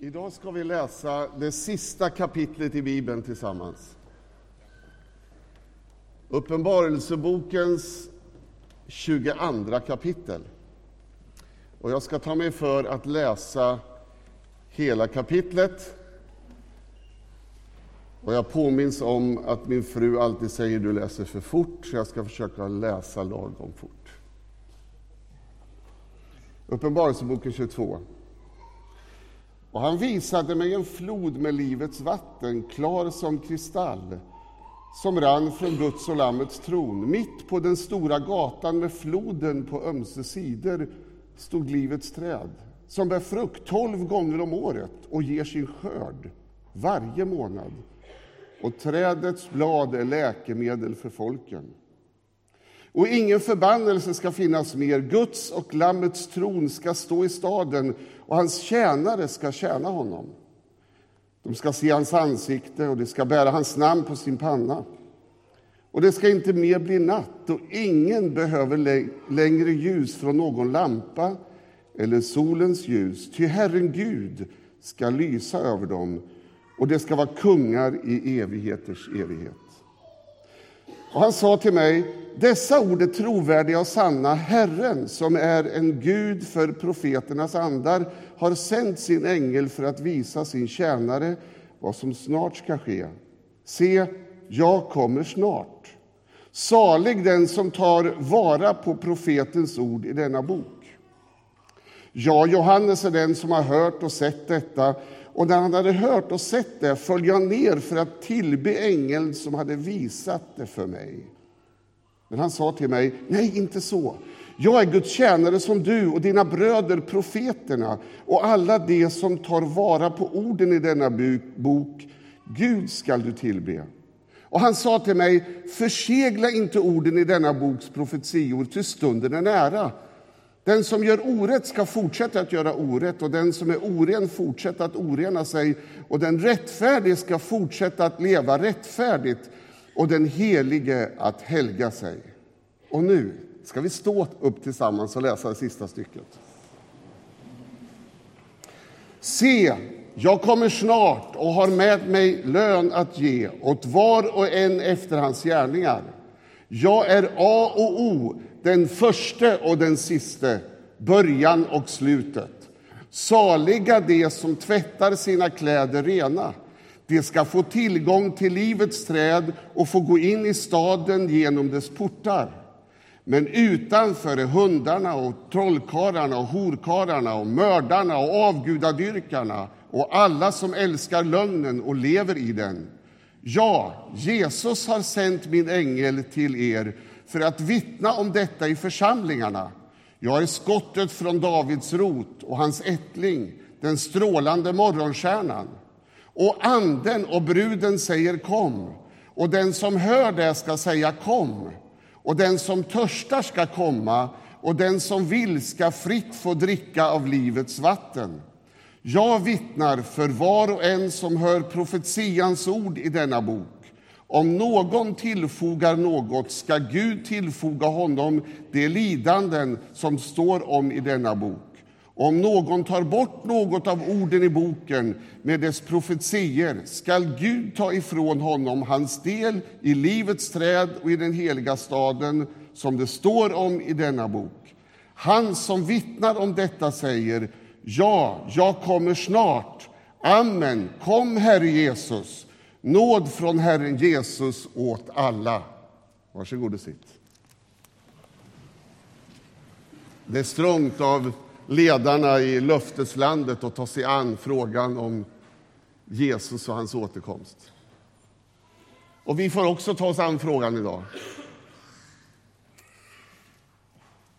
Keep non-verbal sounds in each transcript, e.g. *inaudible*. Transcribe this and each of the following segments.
Idag ska vi läsa det sista kapitlet i Bibeln tillsammans. Uppenbarelsebokens 22 kapitel. Och jag ska ta mig för att läsa hela kapitlet. Och jag påminns om att min fru alltid säger du läser för fort, så jag ska försöka läsa lagom fort. Uppenbarelseboken 22. Och han visade mig en flod med livets vatten, klar som kristall, som rann från Guds och Lammets tron. Mitt på den stora gatan med floden på ömse sidor stod livets träd, som bär frukt tolv gånger om året och ger sin skörd varje månad. Och trädets blad är läkemedel för folken. Och ingen förbannelse ska finnas mer. Guds och Lammets tron ska stå i staden och hans tjänare ska tjäna honom. De ska se hans ansikte och de ska bära hans namn på sin panna. Och det ska inte mer bli natt och ingen behöver längre ljus från någon lampa eller solens ljus, ty Herren Gud ska lysa över dem och det ska vara kungar i evigheters evighet. Och han sa till mig, dessa ord är trovärdiga och sanna. Herren, som är en Gud för profeternas andar, har sänt sin ängel för att visa sin tjänare vad som snart ska ske. Se, jag kommer snart. Salig den som tar vara på profetens ord i denna bok. Ja, Johannes är den som har hört och sett detta och när han hade hört och sett det föll jag ner för att tillbe ängeln som hade visat det för mig. Men han sa till mig, nej, inte så. Jag är Guds tjänare som du och dina bröder profeterna och alla de som tar vara på orden i denna bok. Gud skall du tillbe. Och han sa till mig, försegla inte orden i denna boks profetior, till stunden är nära. Den som gör orätt ska fortsätta att göra orätt och den som är oren fortsätta att orena sig och den rättfärdige ska fortsätta att leva rättfärdigt och den helige att helga sig. Och nu ska vi stå upp tillsammans och läsa det sista stycket. Se, jag kommer snart och har med mig lön att ge åt var och en efter hans gärningar. Jag är A och O, den förste och den siste, början och slutet. Saliga de som tvättar sina kläder rena. De ska få tillgång till livets träd och få gå in i staden genom dess portar. Men utanför är hundarna och trollkarlarna och horkarlarna och mördarna och avgudadyrkarna och alla som älskar lögnen och lever i den. Ja, Jesus har sänt min ängel till er för att vittna om detta i församlingarna. Jag är skottet från Davids rot och hans ättling, den strålande morgonstjärnan. Och anden och bruden säger kom, och den som hör det ska säga kom. Och den som törstar ska komma, och den som vill ska fritt få dricka av livets vatten. Jag vittnar för var och en som hör profetians ord i denna bok. Om någon tillfogar något ska Gud tillfoga honom de lidanden som står om i denna bok. Om någon tar bort något av orden i boken med dess profetier skall Gud ta ifrån honom hans del i livets träd och i den heliga staden som det står om i denna bok. Han som vittnar om detta säger Ja, jag kommer snart. Amen. Kom, Herre Jesus. Nåd från Herren Jesus åt alla. Varsågod och sitt. Det är strångt av ledarna i löfteslandet att ta sig an frågan om Jesus och hans återkomst. Och vi får också ta oss an frågan idag.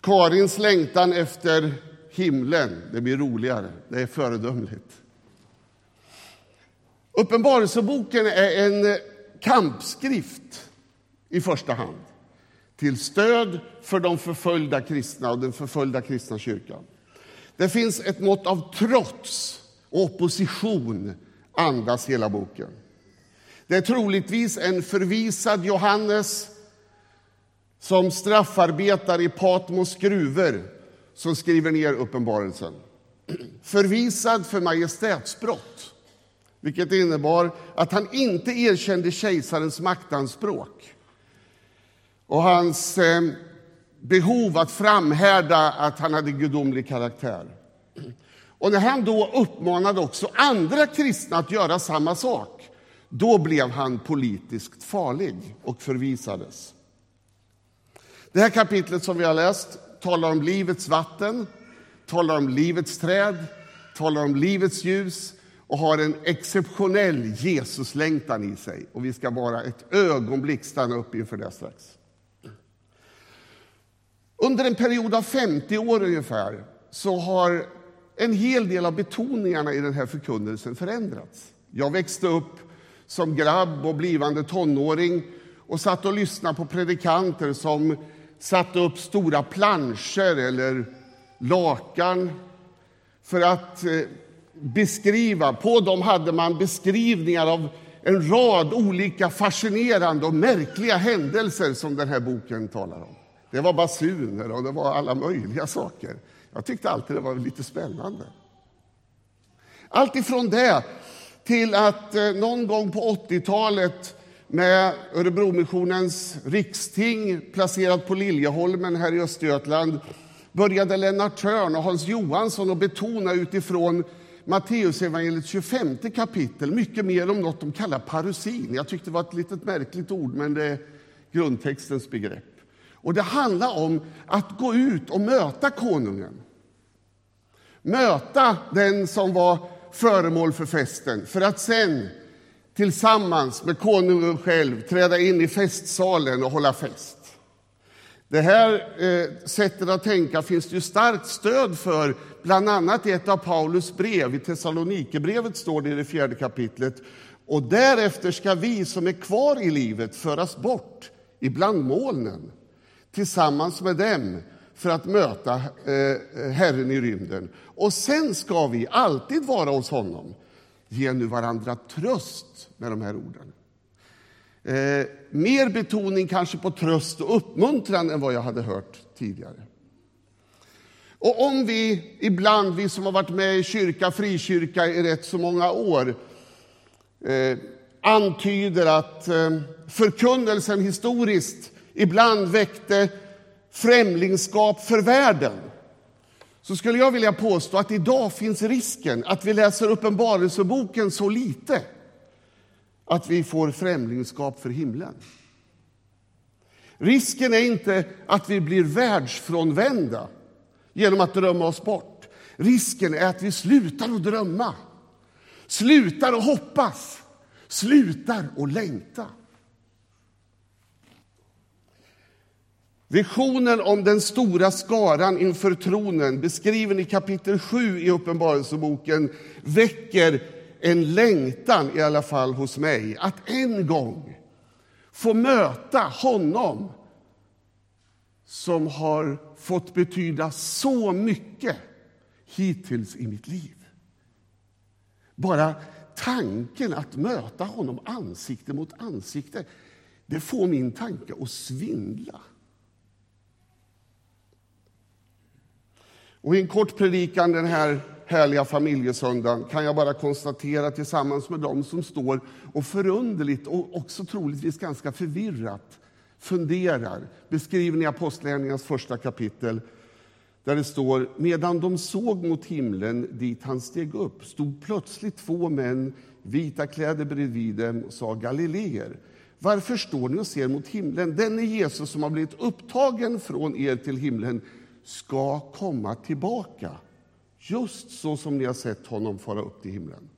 Karins längtan efter himlen, det blir roligare. Det är föredömligt. Uppenbarelseboken är en kampskrift i första hand till stöd för de förföljda kristna och den förföljda kristna kyrkan. Det finns ett mått av trots och opposition andas hela boken. Det är troligtvis en förvisad Johannes som straffarbetar i Patmos gruvor som skriver ner Uppenbarelsen. förvisad för majestätsbrott, vilket innebar att han inte erkände kejsarens maktanspråk och hans eh, behov att framhärda att han hade gudomlig karaktär. Och när han då uppmanade också andra kristna att göra samma sak, då blev han politiskt farlig och förvisades. Det här kapitlet som vi har läst talar om livets vatten, talar om livets träd, talar om livets ljus och har en exceptionell Jesuslängtan i sig. Och vi ska bara ett ögonblick stanna upp inför det strax. Under en period av 50 år ungefär så har en hel del av betoningarna i den här förkunnelsen förändrats. Jag växte upp som grabb och blivande tonåring och satt och lyssnade på predikanter som satte upp stora planscher eller lakan för att eh, beskriva. På dem hade man beskrivningar av en rad olika fascinerande och märkliga händelser som den här boken talar om. Det var basuner och det var alla möjliga saker. Jag tyckte alltid det var lite spännande. Allt ifrån det till att eh, någon gång på 80-talet med Örebromissionens riksting placerat på Liljeholmen här i Östergötland började Lennart Törn och Hans Johansson att betona utifrån Matteusevangeliets 25 kapitel mycket mer om något de kallar parusin. Jag tyckte det var ett litet märkligt ord, men det är grundtextens begrepp. Och Det handlar om att gå ut och möta konungen. Möta den som var föremål för festen för att sen tillsammans med konungen själv träda in i festsalen och hålla fest. Det här eh, sättet att tänka finns det ju starkt stöd för, bland annat i ett av Paulus brev. I Thessalonikerbrevet står det i det fjärde kapitlet. Och därefter ska vi som är kvar i livet föras bort ibland molnen tillsammans med dem för att möta eh, Herren i rymden. Och sen ska vi alltid vara hos honom. Ge nu varandra tröst med de här orden. Eh, mer betoning kanske på tröst och uppmuntran än vad jag hade hört tidigare. Och om vi ibland, vi som har varit med i kyrka, frikyrka i rätt så många år, eh, antyder att eh, förkunnelsen historiskt ibland väckte främlingskap för världen så skulle jag vilja påstå att idag finns risken att vi läser Uppenbarelseboken så lite att vi får främlingskap för himlen. Risken är inte att vi blir världsfrånvända genom att drömma oss bort. Risken är att vi slutar att drömma, slutar att hoppas, slutar att längta. Visionen om den stora skaran inför tronen, beskriven i kapitel 7 i Uppenbarelseboken, väcker en längtan, i alla fall hos mig, att en gång få möta honom som har fått betyda så mycket hittills i mitt liv. Bara tanken att möta honom ansikte mot ansikte, det får min tanke att svindla. Och I en kort predikan den här härliga familjesöndagen kan jag bara konstatera tillsammans med dem som står och förunderligt och också troligtvis ganska förvirrat funderar, beskriven i Apostlagärningarnas första kapitel där det står medan de såg mot himlen dit han steg upp stod plötsligt två män vita kläder bredvid dem och sa Galileer. Varför står ni och ser mot himlen? Den är Jesus som har blivit upptagen från er till himlen ska komma tillbaka just så som ni har sett honom fara upp till himlen.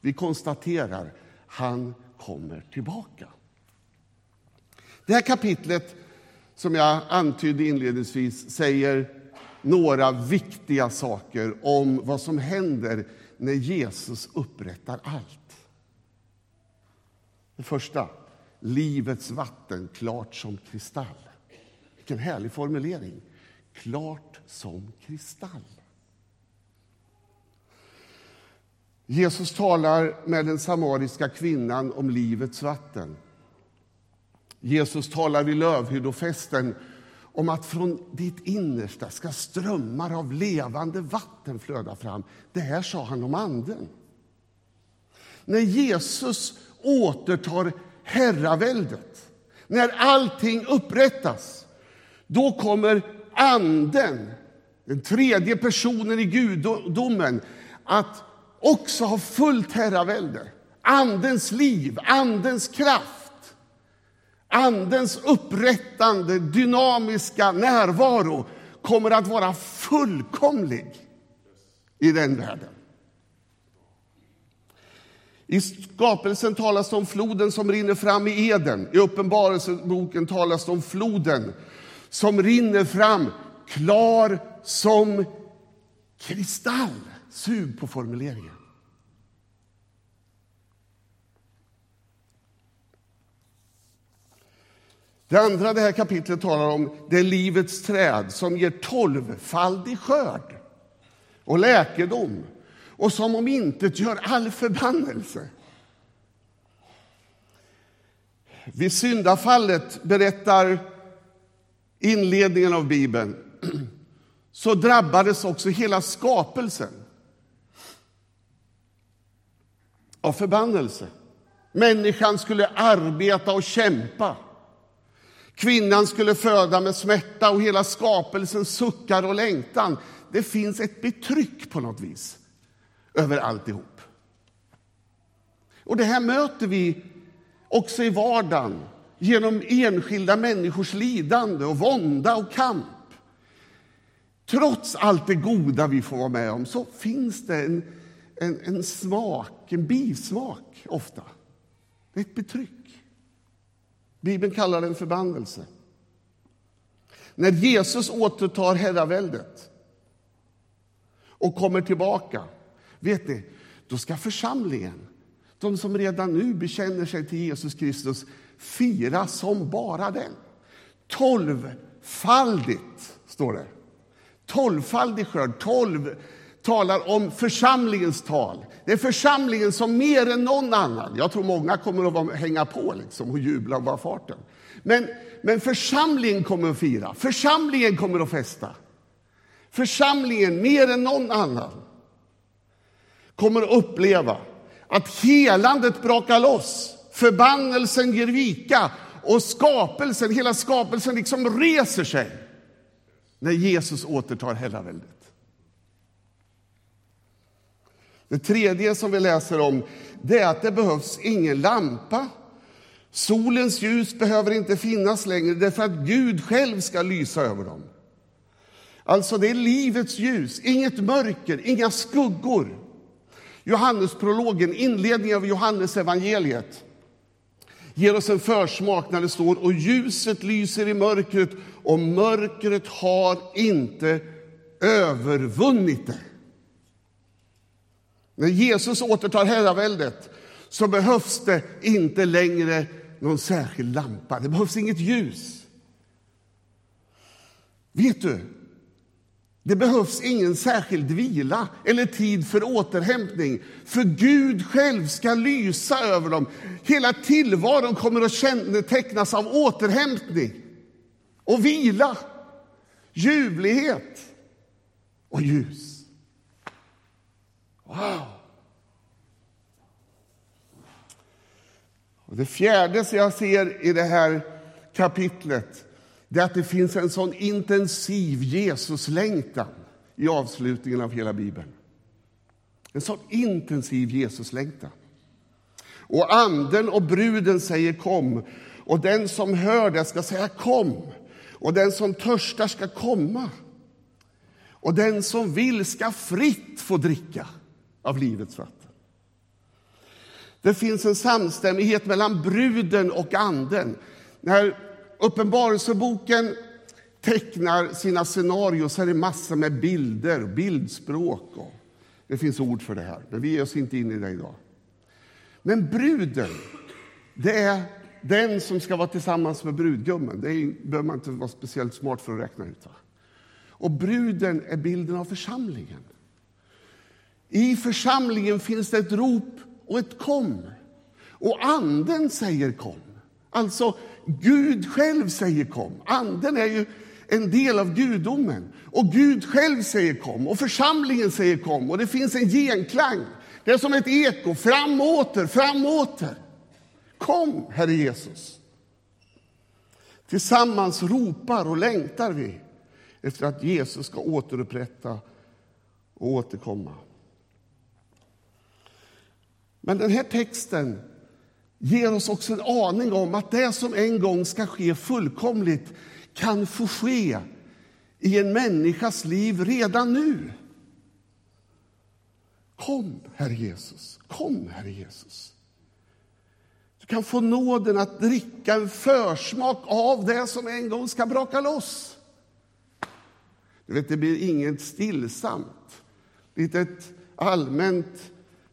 Vi konstaterar han kommer tillbaka. Det här kapitlet, som jag antydde inledningsvis, säger några viktiga saker om vad som händer när Jesus upprättar allt. Det första, livets vatten klart som kristall. Vilken härlig formulering klart som kristall. Jesus talar med den samariska kvinnan om livets vatten. Jesus talar vid lövhyddofesten om att från ditt innersta ska strömmar av levande vatten flöda fram. Det här sa han om Anden. När Jesus återtar herraväldet, när allting upprättas, då kommer Anden, den tredje personen i gudomen, att också ha fullt herravälde. Andens liv, Andens kraft, Andens upprättande, dynamiska närvaro kommer att vara fullkomlig i den världen. I skapelsen talas det om floden som rinner fram i Eden. I Uppenbarelseboken talas det om floden som rinner fram klar som kristall. Sug på formuleringen. Det andra det här kapitlet talar om det är livets träd som ger tolvfaldig skörd och läkedom och som om intet gör all förbannelse. Vid syndafallet, berättar inledningen av Bibeln, så drabbades också hela skapelsen av förbannelse. Människan skulle arbeta och kämpa. Kvinnan skulle föda med smärta och hela skapelsen suckar och längtan. Det finns ett betryck på något vis över alltihop. Och det här möter vi också i vardagen genom enskilda människors lidande och vånda och kamp. Trots allt det goda vi får vara med om så finns det en, en, en smak, en bismak ofta. Det är ett betryck. Bibeln kallar det en förbannelse. När Jesus återtar herraväldet och kommer tillbaka, vet ni, då ska församlingen, de som redan nu bekänner sig till Jesus Kristus, fira som bara den. Tolvfaldigt, står det. Tolvfaldig skörd. Tolv talar om församlingens tal. Det är församlingen som mer än någon annan, jag tror många kommer att hänga på liksom och jubla och bara farten. Men, men församlingen kommer att fira, församlingen kommer att festa. Församlingen, mer än någon annan, kommer att uppleva att helandet brakar loss, förbannelsen ger vika och skapelsen, hela skapelsen liksom reser sig när Jesus återtar herraväldet. Det tredje som vi läser om det är att det behövs ingen lampa. Solens ljus behöver inte finnas längre därför att Gud själv ska lysa över dem. Alltså det är livets ljus, inget mörker, inga skuggor. Johannesprologen, inledningen av Johannes evangeliet ger oss en försmak när det står och ljuset lyser i mörkret och mörkret har inte övervunnit det. När Jesus återtar herraväldet så behövs det inte längre någon särskild lampa. Det behövs inget ljus. Vet du? Det behövs ingen särskild vila eller tid för återhämtning, för Gud själv ska lysa över dem. Hela tillvaron kommer att kännetecknas av återhämtning och vila, ljuvlighet och ljus. Wow! Och det fjärde som jag ser i det här kapitlet det är att det finns en sån intensiv Jesuslängtan i avslutningen av hela Bibeln. En sån intensiv Jesuslängtan. Och anden och bruden säger kom, och den som hör det ska säga kom, och den som törstar ska komma, och den som vill ska fritt få dricka av livets vatten. Det finns en samstämmighet mellan bruden och anden. När Uppenbarelseboken tecknar sina scenarier så är det massor med bilder, bildspråk. Och det finns ord för det här, men vi ger oss inte in i det idag. Men bruden, det är den som ska vara tillsammans med brudgummen. Det behöver man inte vara speciellt smart för att räkna ut. Och bruden är bilden av församlingen. I församlingen finns det ett rop och ett kom. Och anden säger kom. Alltså, Gud själv säger kom. Anden är ju en del av gudomen. Och Gud själv säger kom och församlingen säger kom och det finns en genklang. Det är som ett eko, fram och åter, fram och åter. Kom, Herre Jesus. Tillsammans ropar och längtar vi efter att Jesus ska återupprätta och återkomma. Men den här texten ger oss också en aning om att det som en gång ska ske fullkomligt kan få ske i en människas liv redan nu. Kom, Herre Jesus. Kom, Herre Jesus. Du kan få nåden att dricka en försmak av det som en gång ska braka loss. Du vet, det blir inget stillsamt, litet allmänt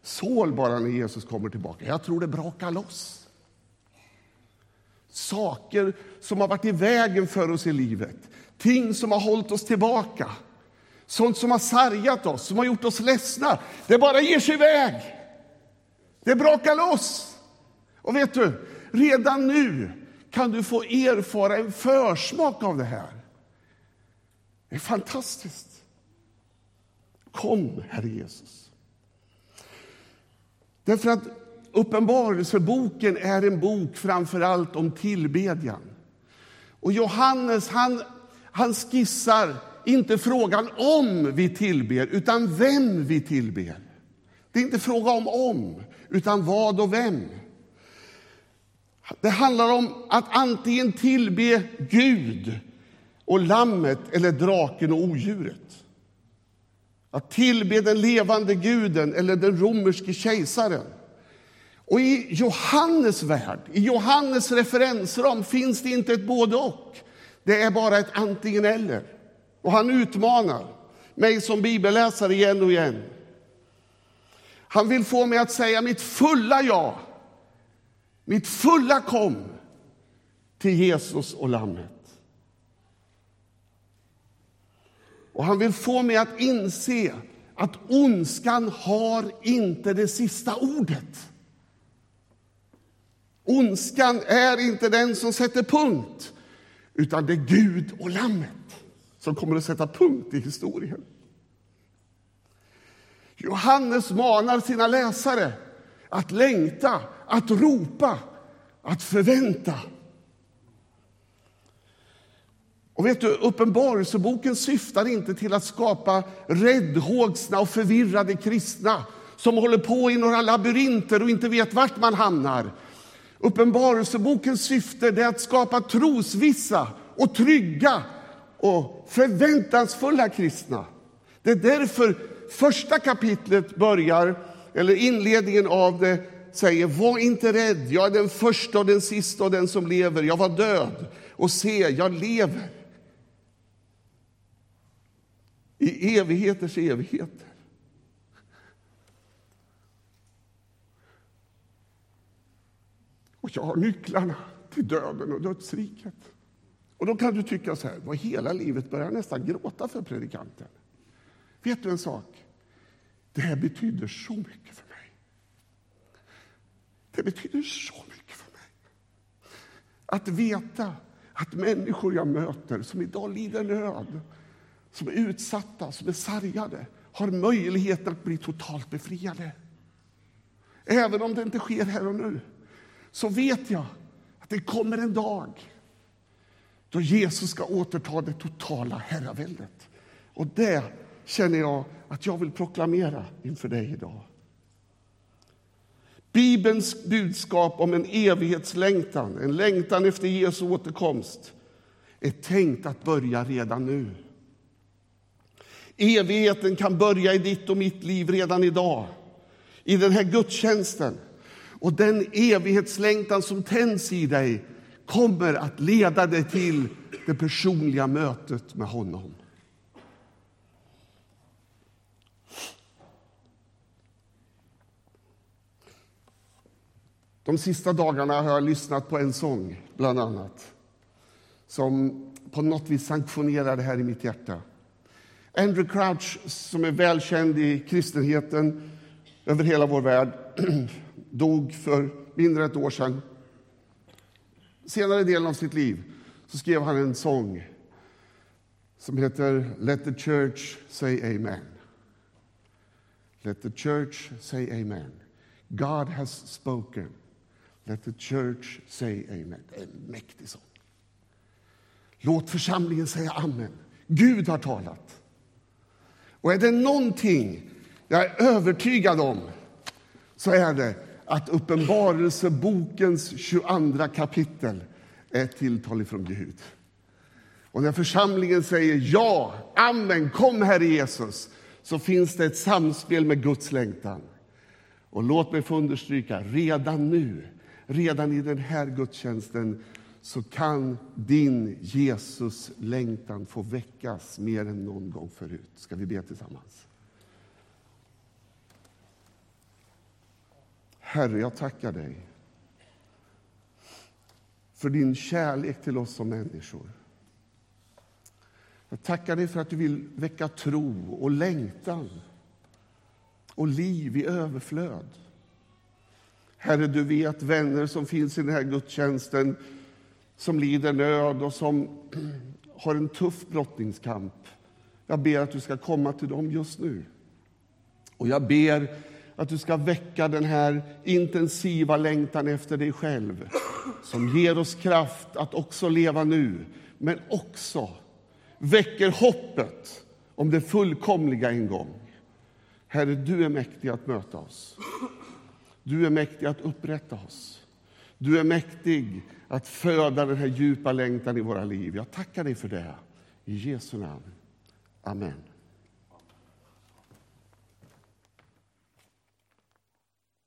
sål bara när Jesus kommer tillbaka. Jag tror det brakar loss. Saker som har varit i vägen för oss i livet, ting som har hållit oss tillbaka, sånt som har sargat oss, som har gjort oss ledsna. Det bara ger sig iväg. Det brakar loss. Och vet du, redan nu kan du få erfara en försmak av det här. Det är fantastiskt. Kom, Herre Jesus. Därför att Uppenbarelseboken är en bok framför allt om tillbedjan. Och Johannes han, han skissar inte frågan om vi tillber, utan vem vi tillber. Det är inte fråga om om, utan vad och vem. Det handlar om att antingen tillbe Gud och lammet eller draken och odjuret. Att tillbe den levande guden eller den romerske kejsaren. Och i Johannes värld, i Johannes referensram, finns det inte ett både och. Det är bara ett antingen eller. Och han utmanar mig som bibelläsare igen och igen. Han vill få mig att säga mitt fulla ja, mitt fulla kom till Jesus och Lammet. Och han vill få mig att inse att ondskan har inte det sista ordet. Ondskan är inte den som sätter punkt, utan det är Gud och Lammet som kommer att sätta punkt i historien. Johannes manar sina läsare att längta, att ropa, att förvänta. Och vet du, Uppenbarelseboken syftar inte till att skapa räddhågsna och förvirrade kristna som håller på i några labyrinter och inte vet vart man hamnar. Uppenbarelsebokens syfte är att skapa trosvissa och trygga och förväntansfulla kristna. Det är därför första kapitlet börjar, eller inledningen av det säger var inte rädd, jag är den första och den sista och den som lever. Jag var död och se, jag lever. I evigheters evigheter. Och jag har nycklarna till döden och dödsriket. Och då kan du tycka så här, vad hela livet börjar nästan gråta för predikanten. Vet du en sak? Det här betyder så mycket för mig. Det betyder så mycket för mig. Att veta att människor jag möter som idag lider nöd, som är utsatta, som är sargade, har möjlighet att bli totalt befriade. Även om det inte sker här och nu, så vet jag att det kommer en dag då Jesus ska återta det totala herraväldet. Och det känner jag att jag vill proklamera inför dig idag. Bibelns budskap om en evighetslängtan, en längtan efter Jesu återkomst, är tänkt att börja redan nu. Evigheten kan börja i ditt och mitt liv redan idag, i den här gudstjänsten. Och den evighetslängtan som tänds i dig kommer att leda dig till det personliga mötet med honom. De sista dagarna har jag lyssnat på en sång, bland annat som på något vis sanktionerar det här i mitt hjärta. Andrew Crouch, som är välkänd i kristenheten över hela vår värld, *clears throat* dog för mindre än ett år sedan senare delen av sitt liv så skrev han en sång som heter Let the church say amen. Let the church say amen. God has spoken. Let the church say amen. Det är en mäktig sång. Låt församlingen säga amen. Gud har talat. Och är det någonting jag är övertygad om så är det att Uppenbarelsebokens 22 kapitel är ett tilltal från Gud. Och när församlingen säger ja, amen, kom Herre Jesus, så finns det ett samspel med Guds längtan. Och låt mig få understryka, redan nu, redan i den här gudstjänsten så kan din Jesus-längtan få väckas mer än någon gång förut. Ska vi be tillsammans? Herre, jag tackar dig för din kärlek till oss som människor. Jag tackar dig för att du vill väcka tro och längtan och liv i överflöd. Herre, du vet vänner som finns i den här gudstjänsten som lider nöd och som *clears throat* har en tuff brottningskamp. Jag ber att du ska komma till dem just nu. Och jag ber att du ska väcka den här intensiva längtan efter dig själv som ger oss kraft att också leva nu, men också väcker hoppet om det fullkomliga en gång. Herre, du är mäktig att möta oss. Du är mäktig att upprätta oss. Du är mäktig att föda den här djupa längtan i våra liv. Jag tackar dig för det. I Jesu namn. Amen.